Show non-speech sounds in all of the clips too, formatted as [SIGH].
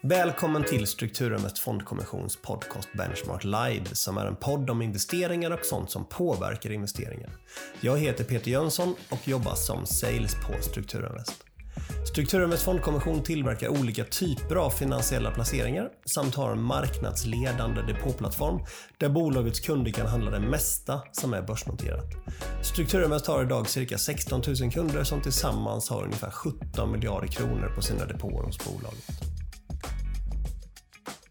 Välkommen till Strukturinvest Fondkommissions podcast Benchmark Live som är en podd om investeringar och sånt som påverkar investeringar. Jag heter Peter Jönsson och jobbar som sales på Strukturinvest. Strukturinvest Fondkommission tillverkar olika typer av finansiella placeringar samt har en marknadsledande depåplattform där bolagets kunder kan handla det mesta som är börsnoterat. Strukturinvest har idag cirka 16 000 kunder som tillsammans har ungefär 17 miljarder kronor på sina depåer hos bolaget.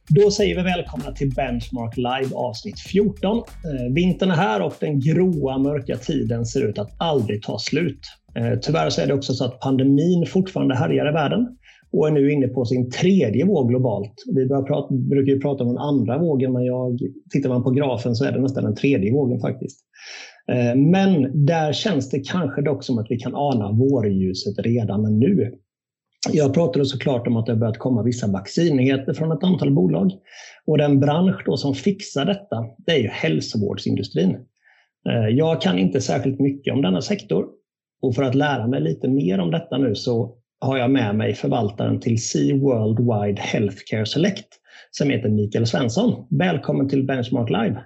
Då säger vi välkomna till Benchmark Live avsnitt 14. Eh, vintern är här och den gråa mörka tiden ser ut att aldrig ta slut. Eh, tyvärr så är det också så att pandemin fortfarande härjar i världen och är nu inne på sin tredje våg globalt. Vi prata, brukar ju prata om den andra vågen, men jag, tittar man på grafen så är det nästan den tredje vågen faktiskt. Eh, men där känns det kanske dock som att vi kan ana vårljuset redan nu. Jag pratade såklart om att det har börjat komma vissa vaccinnyheter från ett antal bolag. Och den bransch då som fixar detta, det är ju hälsovårdsindustrin. Eh, jag kan inte särskilt mycket om denna sektor. Och för att lära mig lite mer om detta nu så har jag med mig förvaltaren till Sea Worldwide Healthcare Select som heter Mikael Svensson. Välkommen till Benchmark Live.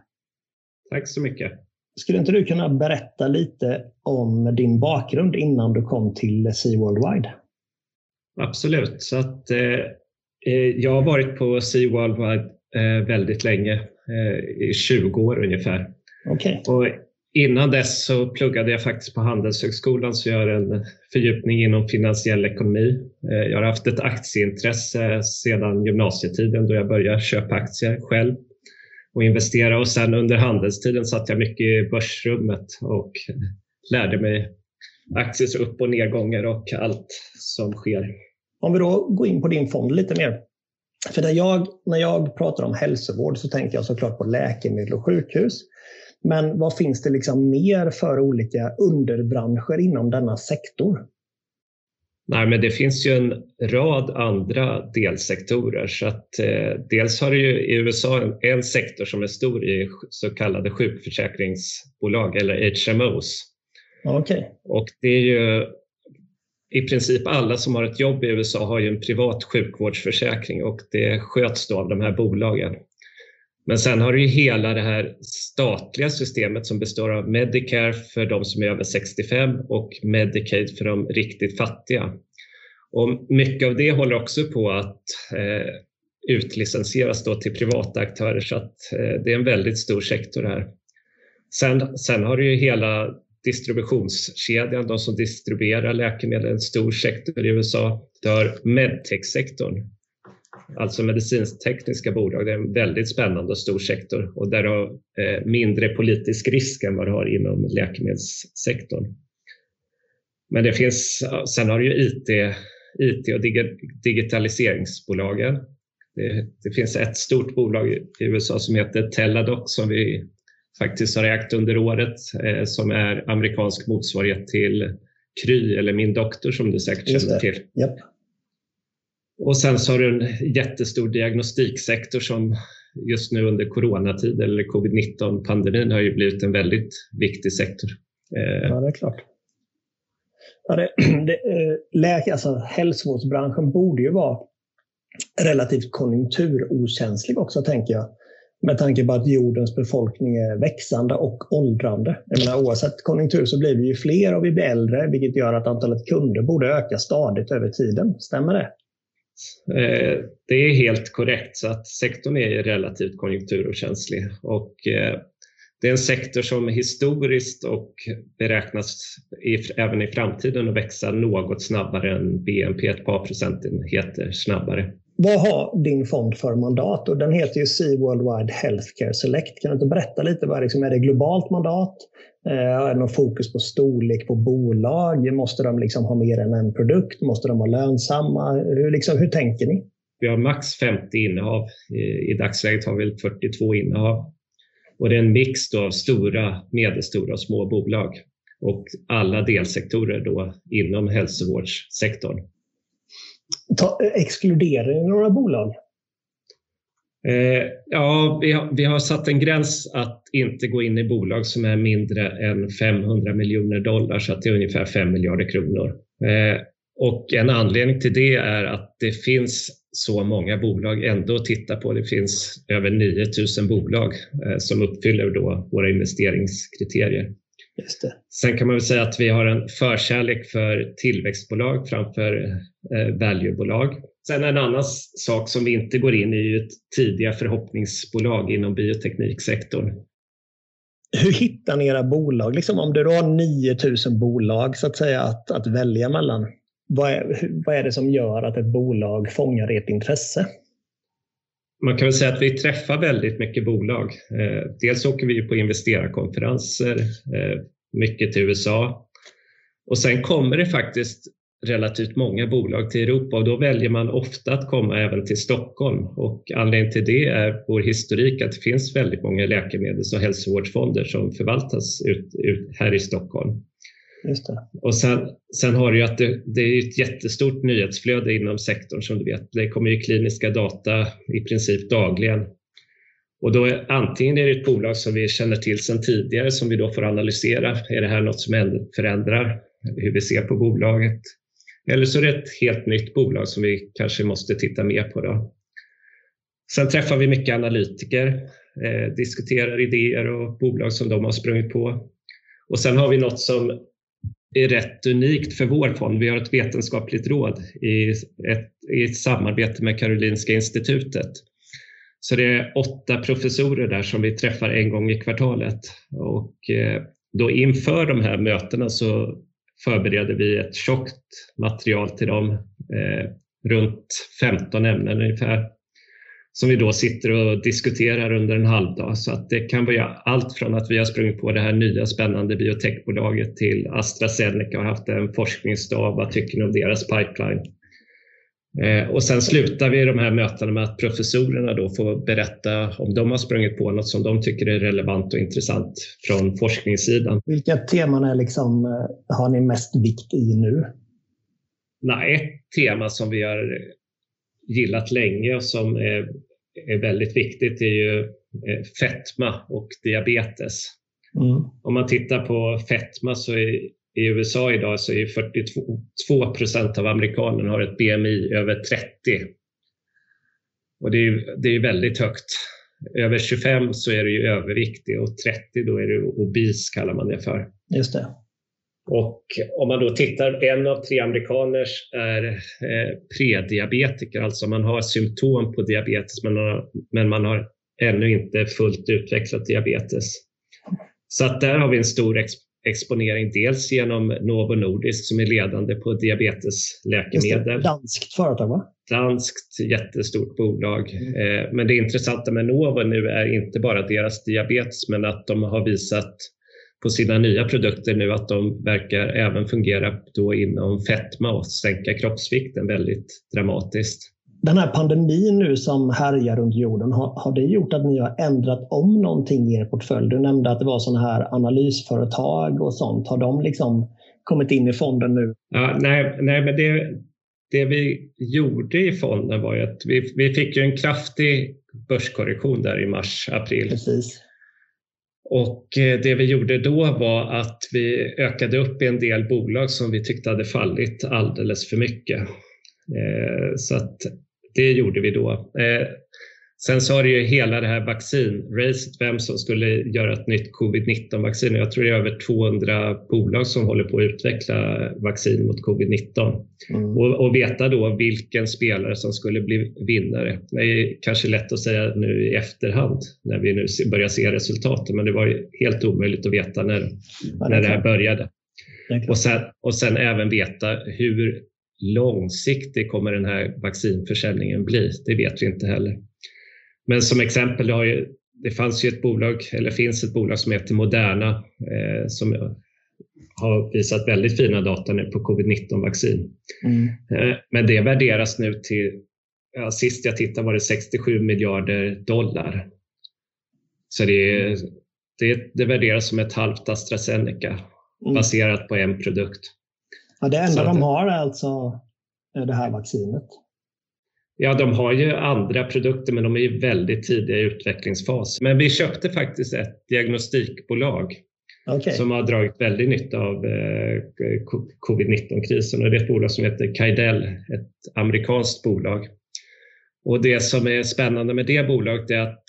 Tack så mycket. Skulle inte du kunna berätta lite om din bakgrund innan du kom till Sea Worldwide? Absolut. Så att, eh, eh, jag har varit på Sea Worldwide eh, väldigt länge, eh, i 20 år ungefär. Okay. Och innan dess så pluggade jag faktiskt på Handelshögskolan så jag har en fördjupning inom finansiell ekonomi. Eh, jag har haft ett aktieintresse sedan gymnasietiden då jag började köpa aktier själv och investera och sen under handelstiden satt jag mycket i börsrummet och lärde mig aktiers upp och nedgångar och allt som sker. Om vi då går in på din fond lite mer. För när jag, när jag pratar om hälsovård så tänker jag såklart på läkemedel och sjukhus. Men vad finns det liksom mer för olika underbranscher inom denna sektor? Nej, men det finns ju en rad andra delsektorer. Så att, eh, dels har du ju i USA en, en, sektor som är stor i så kallade sjukförsäkringsbolag eller HMOs. Okay. Och det är ju i princip alla som har ett jobb i USA har ju en privat sjukvårdsförsäkring och det sköts då av de här bolagen. Men sen har du ju hela det här statliga systemet som består av Medicare för de som är över 65 och Medicaid för de riktigt fattiga. Och mycket av det håller också på att eh, utlicensieras då till privata aktörer så att eh, det är en väldigt stor sektor här. Sen, sen har du ju hela distributionskedjan, de som distribuerar läkemedel, en stor sektor i USA. Du har medtech-sektorn, alltså medicintekniska bolag. Det är en väldigt spännande och stor sektor och där har eh, mindre politisk risk än vad du har inom läkemedelssektorn. Men det finns, sen har du ju IT, IT och digitaliseringsbolagen. Det, det finns ett stort bolag i USA som heter Teladoc som vi faktiskt har ägt under året eh, som är amerikansk motsvarighet till Kry eller Min doktor som du säkert känner till. Yep. Och sen så har du en jättestor diagnostiksektor som just nu under coronatid eller covid-19 pandemin har ju blivit en väldigt viktig sektor. Eh, ja, det är klart. Ja, det, [CLEARS THROAT] det, eh, läk, alltså, hälsovårdsbranschen borde ju vara relativt konjunkturokänslig också, tänker jag. Med tanke på att jordens befolkning är växande och åldrande. Jag menar, oavsett konjunktur så blir vi ju fler och vi blir äldre, vilket gör att antalet kunder borde öka stadigt över tiden. Stämmer det? Eh, det är helt korrekt, så att sektorn är relativt konjunkturokänslig och eh, det är en sektor som historiskt och beräknas även i framtiden att växa något snabbare än BNP, ett par procentenheter snabbare. Vad har din fond för mandat? Och den heter ju Sea Worldwide Healthcare Select. Kan du inte berätta lite? Vad är, liksom, är det globalt mandat? Eh, är det någon fokus på storlek på bolag? Måste de liksom ha mer än en produkt? Måste de vara lönsamma? Hur, liksom, hur tänker ni? Vi har max 50 innehav. I, i dagsläget har vi 42 innehav. Och det är en mix av stora, medelstora och små bolag och alla delsektorer då inom hälsovårdssektorn. Ta, exkluderar ni några bolag? Eh, ja, vi har, vi har satt en gräns att inte gå in i bolag som är mindre än 500 miljoner dollar, så att det är ungefär 5 miljarder kronor. Eh, Och en anledning till det är att det finns så många bolag ändå att titta på. Det finns över 9000 bolag eh, som uppfyller då våra investeringskriterier. Sen kan man väl säga att vi har en förkärlek för tillväxtbolag framför eh, valuebolag. Sen en annan sak som vi inte går in i är ju tidiga förhoppningsbolag inom biotekniksektorn. Hur hittar ni era bolag? Liksom om du har 9000 bolag så att säga att, att välja mellan. Vad är, vad är det som gör att ett bolag fångar ert intresse? Man kan väl säga att vi träffar väldigt mycket bolag. Eh, dels åker vi på investerarkonferenser, eh, mycket till USA. Och sen kommer det faktiskt relativt många bolag till Europa och då väljer man ofta att komma även till Stockholm. Och anledningen till det är vår historik att det finns väldigt många läkemedels och hälsovårdsfonder som förvaltas ut, ut här i Stockholm. Och sen, sen har du ju att det, det, är ett jättestort nyhetsflöde inom sektorn som du vet. Det kommer ju kliniska data i princip dagligen. Och då är, antingen är det ett bolag som vi känner till sedan tidigare som vi då får analysera. Är det här något som förändrar hur vi ser på bolaget? Eller så är det ett helt nytt bolag som vi kanske måste titta mer på. Då. Sen träffar vi mycket analytiker, eh, diskuterar idéer och bolag som de har sprungit på. Och sen har vi något som är rätt unikt för vår fond. Vi har ett vetenskapligt råd i ett, i ett samarbete med Karolinska institutet. Så det är åtta professorer där som vi träffar en gång i kvartalet. Och eh, då inför de här mötena så förbereder vi ett tjockt material till dem, eh, runt 15 ämnen ungefär, som vi då sitter och diskuterar under en halvdag. Så att det kan vara allt från att vi har sprungit på det här nya spännande biotechbolaget till AstraZeneca har haft en forskningsdag. Vad tycker ni om deras pipeline? Eh, och sen slutar vi de här mötena med att professorerna då får berätta om de har sprungit på något som de tycker är relevant och intressant från forskningssidan. Vilka teman är liksom, eh, har ni mest vikt i nu? Nej, ett tema som vi har gillat länge och som är, är väldigt viktigt är ju eh, fetma och diabetes. Mm. Om man tittar på fetma så är i USA idag så är 42 procent av amerikanerna har ett BMI över 30. Och det är, det är väldigt högt. Över 25 så är det ju överviktig och 30 då är det obis kallar man det för. Just det. Och om man då tittar, en av tre amerikaners är eh, prediabetiker, alltså man har symptom på diabetes men, men man har ännu inte fullt utvecklat diabetes. Så att där har vi en stor exponering, dels genom Novo Nordisk som är ledande på diabetesläkemedel. Danskt företag va? Danskt jättestort bolag. Mm. Eh, men det intressanta med Novo nu är inte bara deras diabetes men att de har visat på sina nya produkter nu att de verkar även fungera då inom fetma och sänka kroppsvikten väldigt dramatiskt. Den här pandemin nu som härjar runt jorden, har, har det gjort att ni har ändrat om någonting i er portfölj? Du nämnde att det var sådana här analysföretag och sånt. Har de liksom kommit in i fonden nu? Ja, nej, nej, men det, det vi gjorde i fonden var ju att vi, vi fick ju en kraftig börskorrektion där i mars, april. Precis. Och eh, det vi gjorde då var att vi ökade upp i en del bolag som vi tyckte hade fallit alldeles för mycket. Eh, så att det gjorde vi då. Eh, Sen så har det ju hela det här vaccinracet, vem som skulle göra ett nytt covid-19-vaccin. Jag tror det är över 200 bolag som håller på att utveckla vaccin mot covid-19. Mm. Och, och, veta då vilken spelare som skulle bli vinnare. Det är kanske lätt att säga nu i efterhand när vi nu börjar se resultaten, men det var ju helt omöjligt att veta när, ja, när det här började. Och sen, och sen även veta hur långsiktig kommer den här vaccinförsäljningen bli? Det vet vi inte heller. Men som exempel, det, ju, det fanns ju ett bolag, eller finns ett bolag som heter Moderna eh, som har visat väldigt fina data nu på covid-19-vaccin. Mm. Eh, men det värderas nu till, ja, sist jag tittade var det 67 miljarder dollar. Så det, det, det värderas som ett halvt AstraZeneca mm. baserat på en produkt. Ja, det enda de har är alltså det här vaccinet? Ja, de har ju andra produkter, men de är väldigt tidiga i utvecklingsfas. Men vi köpte faktiskt ett diagnostikbolag okay. som har dragit väldigt nytta av eh, covid-19-krisen. Och det är ett bolag som heter Kaidel, ett amerikanskt bolag. Och Det som är spännande med det bolaget är att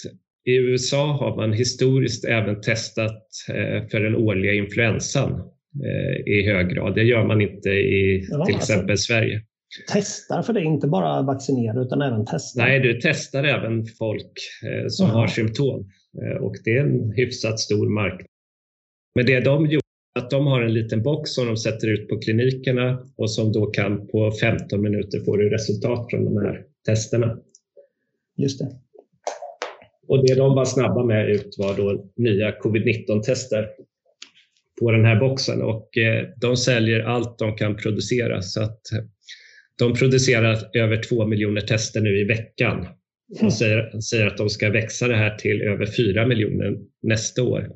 i USA har man historiskt även testat eh, för den årliga influensan i hög grad. Det gör man inte i till alltså, exempel Sverige. Testar för det, inte bara vaccinerar utan även testar? Nej, du testar även folk som Aha. har symptom och det är en hyfsat stor marknad. Men det de gjorde att de har en liten box som de sätter ut på klinikerna och som då kan på 15 minuter få resultat från de här testerna. Just det. Och det de var snabba med ut var då nya covid-19-tester på den här boxen och eh, de säljer allt de kan producera så att de producerar över två miljoner tester nu i veckan och säger, säger att de ska växa det här till över fyra miljoner nästa år.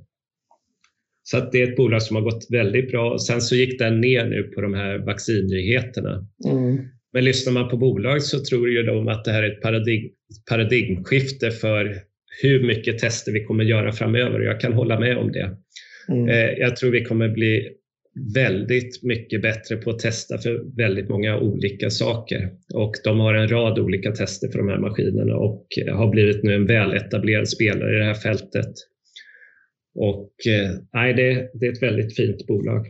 Så att det är ett bolag som har gått väldigt bra. Sen så gick den ner nu på de här vaccinnyheterna. Mm. Men lyssnar man på bolag så tror ju de att det här är ett paradigm, paradigmskifte för hur mycket tester vi kommer göra framöver. Jag kan hålla med om det. Mm. Eh, jag tror vi kommer bli väldigt mycket bättre på att testa för väldigt många olika saker. Och de har en rad olika tester för de här maskinerna och har blivit nu en väletablerad spelare i det här fältet. Och eh, nej, det, det är ett väldigt fint bolag.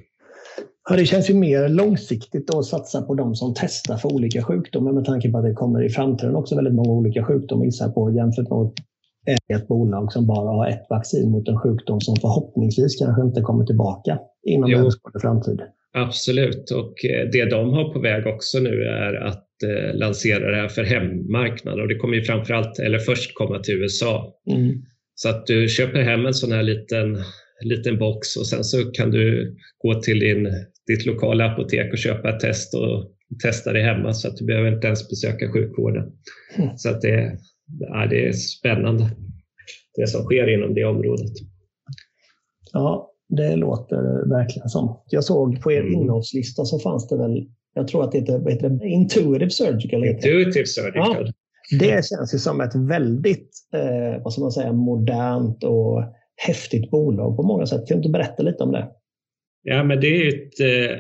Ja, det känns ju mer långsiktigt att satsa på de som testar för olika sjukdomar med tanke på att det kommer i framtiden också väldigt många olika sjukdomar gissar på jämfört med att ett bolag som bara har ett vaccin mot en sjukdom som förhoppningsvis kanske inte kommer tillbaka inom överskådlig framtid. Absolut, och eh, det de har på väg också nu är att eh, lansera det här för hemmarknaden och det kommer ju framförallt, eller först komma till USA. Mm. Så att du köper hem en sån här liten, liten box och sen så kan du gå till din, ditt lokala apotek och köpa ett test och testa det hemma så att du behöver inte ens besöka sjukvården. Mm. Så att det, ja, det är spännande det som sker inom det området. Ja, det låter verkligen som. Jag såg på er mm. innehållslista så fanns det väl, jag tror att det heter, heter det? Intuitive Surgical. Intuitive Surgical. Ja, det känns ju som ett väldigt eh, vad ska man säga, modernt och häftigt bolag på många sätt. Kan du inte berätta lite om det? Ja, men det är ett eh,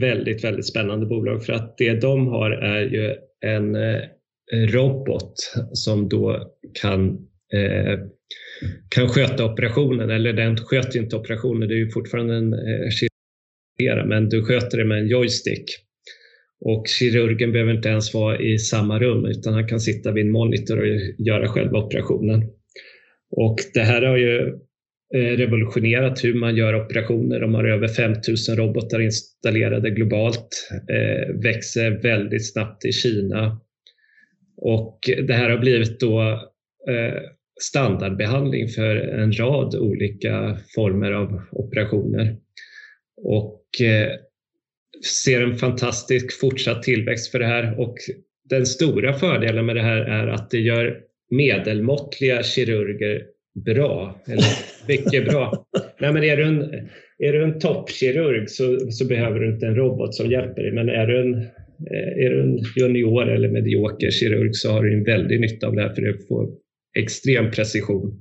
väldigt, väldigt spännande bolag för att det de har är ju en eh, robot som då kan eh, kan sköta operationen, eller den sköter inte operationen, det är ju fortfarande en eh, men du sköter det med en joystick. Och kirurgen behöver inte ens vara i samma rum utan han kan sitta vid en monitor och göra själva operationen. Och det här har ju eh, revolutionerat hur man gör operationer. De har över 5000 robotar installerade globalt, eh, växer väldigt snabbt i Kina. Och det här har blivit då eh, standardbehandling för en rad olika former av operationer. Och ser en fantastisk fortsatt tillväxt för det här och den stora fördelen med det här är att det gör medelmåttliga kirurger bra, eller mycket bra. [LAUGHS] Nej, men är du en, är du en toppkirurg så, så behöver du inte en robot som hjälper dig, men är du en, eh, Eh, är du en junior eller medioker kirurg så har du en väldig nytta av det här för du får extrem precision.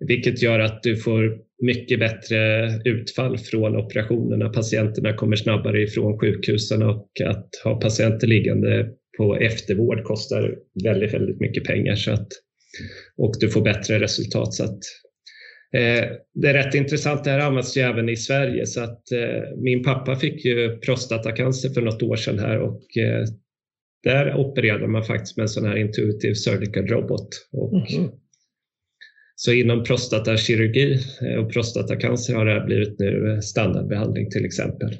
Vilket gör att du får mycket bättre utfall från operationerna. Patienterna kommer snabbare ifrån sjukhusen och att ha patienter liggande på eftervård kostar väldigt, väldigt mycket pengar så att, och du får bättre resultat. Så att, det är rätt intressant, det här används ju även i Sverige så att eh, min pappa fick ju prostatacancer för något år sedan här och eh, där opererade man faktiskt med en sån här intuitive surgical robot. Och mm. Så inom prostatakirurgi eh, och prostatacancer har det här blivit nu eh, standardbehandling till exempel.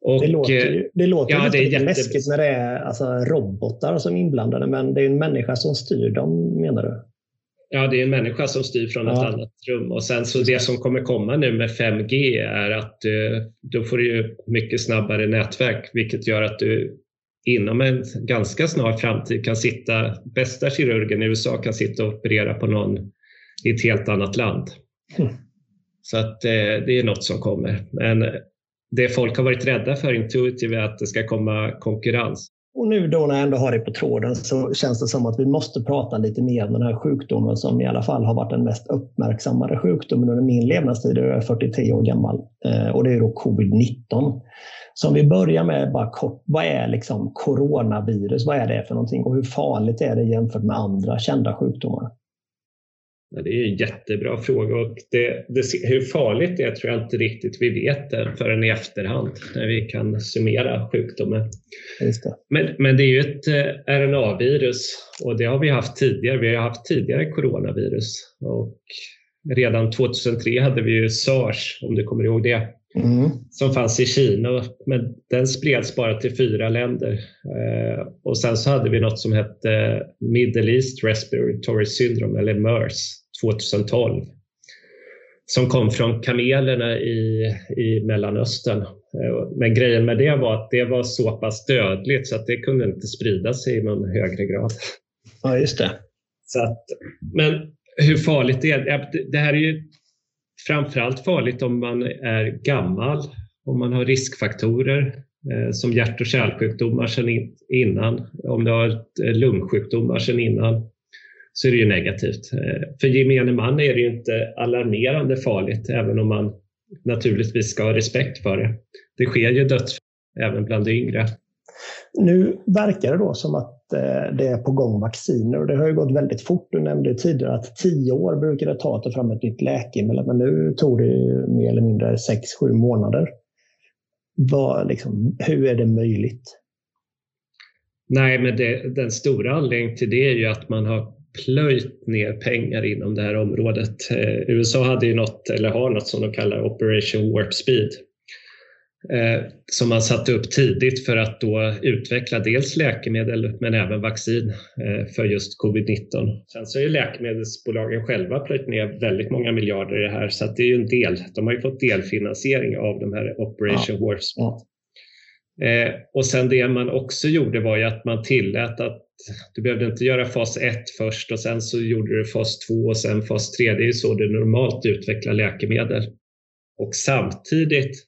Och, det låter ju, eh, det låter ja, lite läskigt när det är alltså, robotar som är inblandade, men det är en människa som styr dem menar du? Ja, det är en människa som styr från ja. ett annat rum. Och sen så det som kommer komma nu med 5G är att då får du ju mycket snabbare nätverk, vilket gör att du inom en ganska snar framtid kan sitta, bästa kirurgen i USA kan sitta och operera på någon i ett helt annat land. Mm. Så att eh, det är något som kommer. Men det folk har varit rädda för Intuitive är att det ska komma konkurrens. Och nu då när jag ändå har det på tråden så känns det som att vi måste prata lite mer om den här sjukdomen som i alla fall har varit den mest uppmärksammade sjukdomen under min levnadstid. Jag är 43 år gammal eh, och det är då covid-19. Så om vi börjar med bara kort, vad är liksom coronavirus? Vad är det för någonting och hur farligt är det jämfört med andra kända sjukdomar? Det är en jättebra fråga och det, det, hur farligt det är tror jag inte riktigt vi vet förrän i efterhand när vi kan summera sjukdomen. Men, men det är ju ett eh, RNA-virus och det har vi haft tidigare. Vi har haft tidigare coronavirus och redan 2003 hade vi ju sars, om du kommer ihåg det, mm. som fanns i Kina. Men den spreds bara till fyra länder. Eh, och sen så hade vi något som hette Middle East Respiratory Syndrome, eller MERS, 2012 som kom från kamelerna i, i Mellanöstern. Eh, men grejen med det var att det var så pass dödligt så att det kunde inte sprida sig i någon högre grad. Ja, just det. Så att, men hur farligt det är? Det här är ju framförallt farligt om man är gammal, om man har riskfaktorer eh, som hjärt och kärlsjukdomar sedan innan, om du har eh, lungsjukdomar sedan innan så är det ju negativt. Eh, för gemene man är det ju inte alarmerande farligt, även om man naturligtvis ska ha respekt för det. Det sker ju dödsfall även bland de yngre. Nu verkar det då som att eh, det är på gång vacciner och det har ju gått väldigt fort. Du nämnde tidigare att tio år brukar det ta att ta fram ett nytt läkemedel, men nu tog det mer eller mindre sex, sju månader. Vad, liksom, hur är det möjligt? Nej, men det, den stora anledningen till det är ju att man har plöjt ner pengar inom det här området. Eh, USA hade ju något, eller har något som de kallar Operation Warp Speed som man satte upp tidigt för att då utveckla dels läkemedel men även vaccin eh, för just covid-19. Sen så är läkemedelsbolagen själva plöjt ner väldigt många miljarder i det här så att det är ju en del. De har ju fått delfinansiering av de här Operation ja. Warp. Ja. Eh, och sen det man också gjorde var ju att man tillät att du behövde inte göra fas 1 först och sen så gjorde du fas 2 och sen fas 3. Det är så du normalt utvecklar läkemedel. Och samtidigt,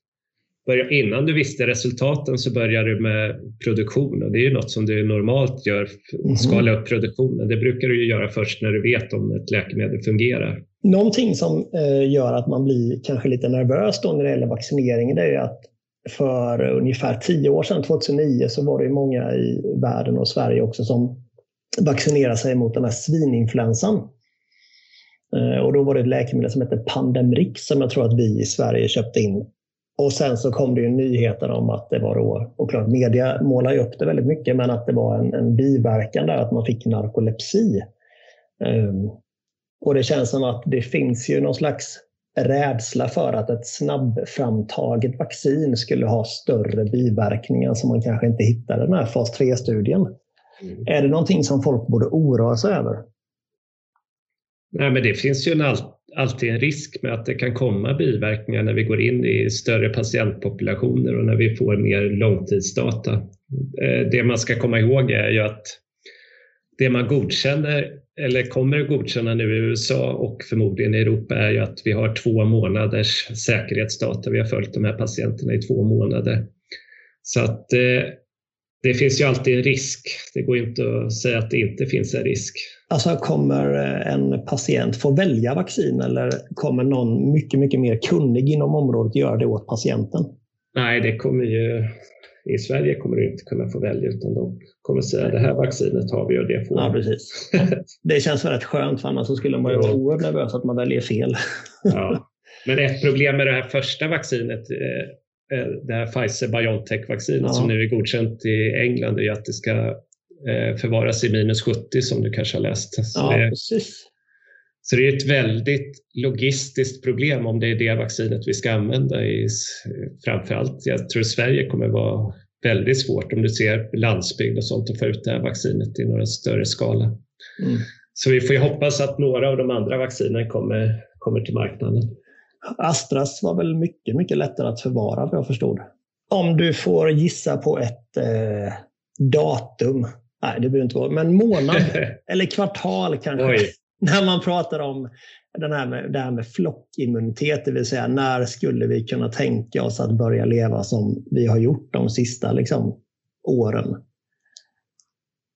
innan du visste resultaten så började du med produktion och det är ju något som du normalt gör, mhm. skala upp produktionen. Det brukar du ju göra först när du vet om ett läkemedel fungerar. Någonting som eh, gör att man blir kanske lite nervös då när det gäller vaccinering det är ju att för ungefär tio år sedan, 2009, så var det många i världen och Sverige också som vaccinerade sig mot den här svininfluensan. Eh, och då var det ett läkemedel som hette Pandemrix som jag tror att vi i Sverige köpte in. Och sen så kom det ju nyheter om att det var då, och klart media målar ju upp det väldigt mycket, men att det var en, en biverkan där, att man fick narkolepsi. Um, och det känns som att det finns ju någon slags rädsla för att ett snabbframtaget vaccin skulle ha större biverkningar som man kanske inte hittade i den här fas 3-studien. Mm. Är det någonting som folk borde oroa sig över? Nej, men det finns ju en all, alltid en risk med att det kan komma biverkningar när vi går in i större patientpopulationer och när vi får mer långtidsdata. Eh, det man ska komma ihåg är ju att det man godkänner eller kommer att godkänna nu i USA och förmodligen i Europa är ju att vi har två månaders säkerhetsdata. Vi har följt de här patienterna i två månader. Så att eh, det finns ju alltid en risk. Det går inte att säga att det inte finns en risk. Alltså kommer eh, en patient få välja vaccin eller kommer någon mycket, mycket mer kunnig inom området göra det åt patienten? Nej, det kommer ju i Sverige kommer du inte kunna få välja utan de kommer säga det här vaccinet har vi och det får Ja, precis. Det känns väldigt skönt för annars så skulle man ju vara oerhört nervös att man väljer fel. [LAUGHS] Ja. Men ett problem med det här första vaccinet, eh, eh, det här Pfizer-Biontech-vaccinet ja. som nu är godkänt i England, är att det ska förvaras i minus 70 som du kanske har läst. Så ja, det, precis. Så det är ett väldigt logistiskt problem om det är det vaccinet vi ska använda. I, framförallt, jag tror Sverige kommer vara väldigt svårt om du ser landsbygd och sånt att få ut det här vaccinet i några större skala. Mm. Så vi får ju hoppas att några av de andra vaccinen kommer, kommer till marknaden. Astras var väl mycket, mycket lättare att förvara vad jag förstod. Om du får gissa på ett eh, datum, nej det behöver inte vara, men månad [LAUGHS] eller kvartal kanske. Oj. [LAUGHS] när man pratar om den här med, det här med flockimmunitet, det vill säga när skulle vi kunna tänka oss att börja leva som vi har gjort de sista liksom, åren?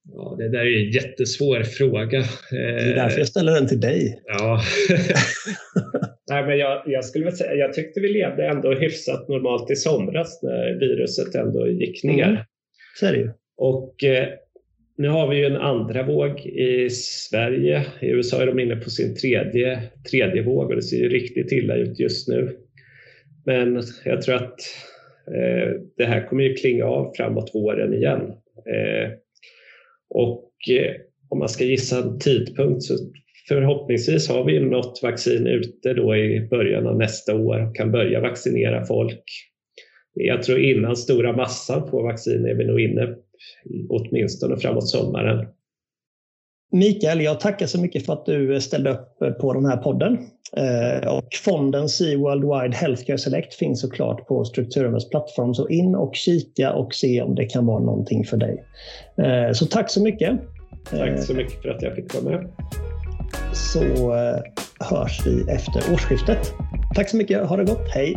Ja, det där är en jättesvår fråga. Det är därför jag ställer den till dig. Ja. [LAUGHS] Nej, men jag, jag, skulle väl säga, jag tyckte vi levde ändå hyfsat normalt i somras när viruset ändå gick ner. Mm. Så är det ju. Och eh, nu har vi ju en andra våg i Sverige. I USA är de inne på sin tredje, tredje våg och det ser ju riktigt illa ut just nu. Men jag tror att eh, det här kommer ju klinga av framåt våren igen. Eh, och eh, om man ska gissa en tidpunkt så förhoppningsvis har vi något vaccin ute då i början av nästa år och kan börja vaccinera folk. Jag tror innan stora massan på vaccin är vi nog inne åtminstone framåt sommaren. Mikael, jag tackar så mycket för att du ställde upp på den här podden. Eh, och fonden Sea Worldwide Healthcare Select finns såklart på Strukturumets plattform. Så in och kika och se om det kan vara någonting för dig. Eh, så tack så mycket. Tack så mycket för att jag fick vara med. Så eh, hörs vi efter årsskiftet. Tack så mycket. Ha det gott. Hej!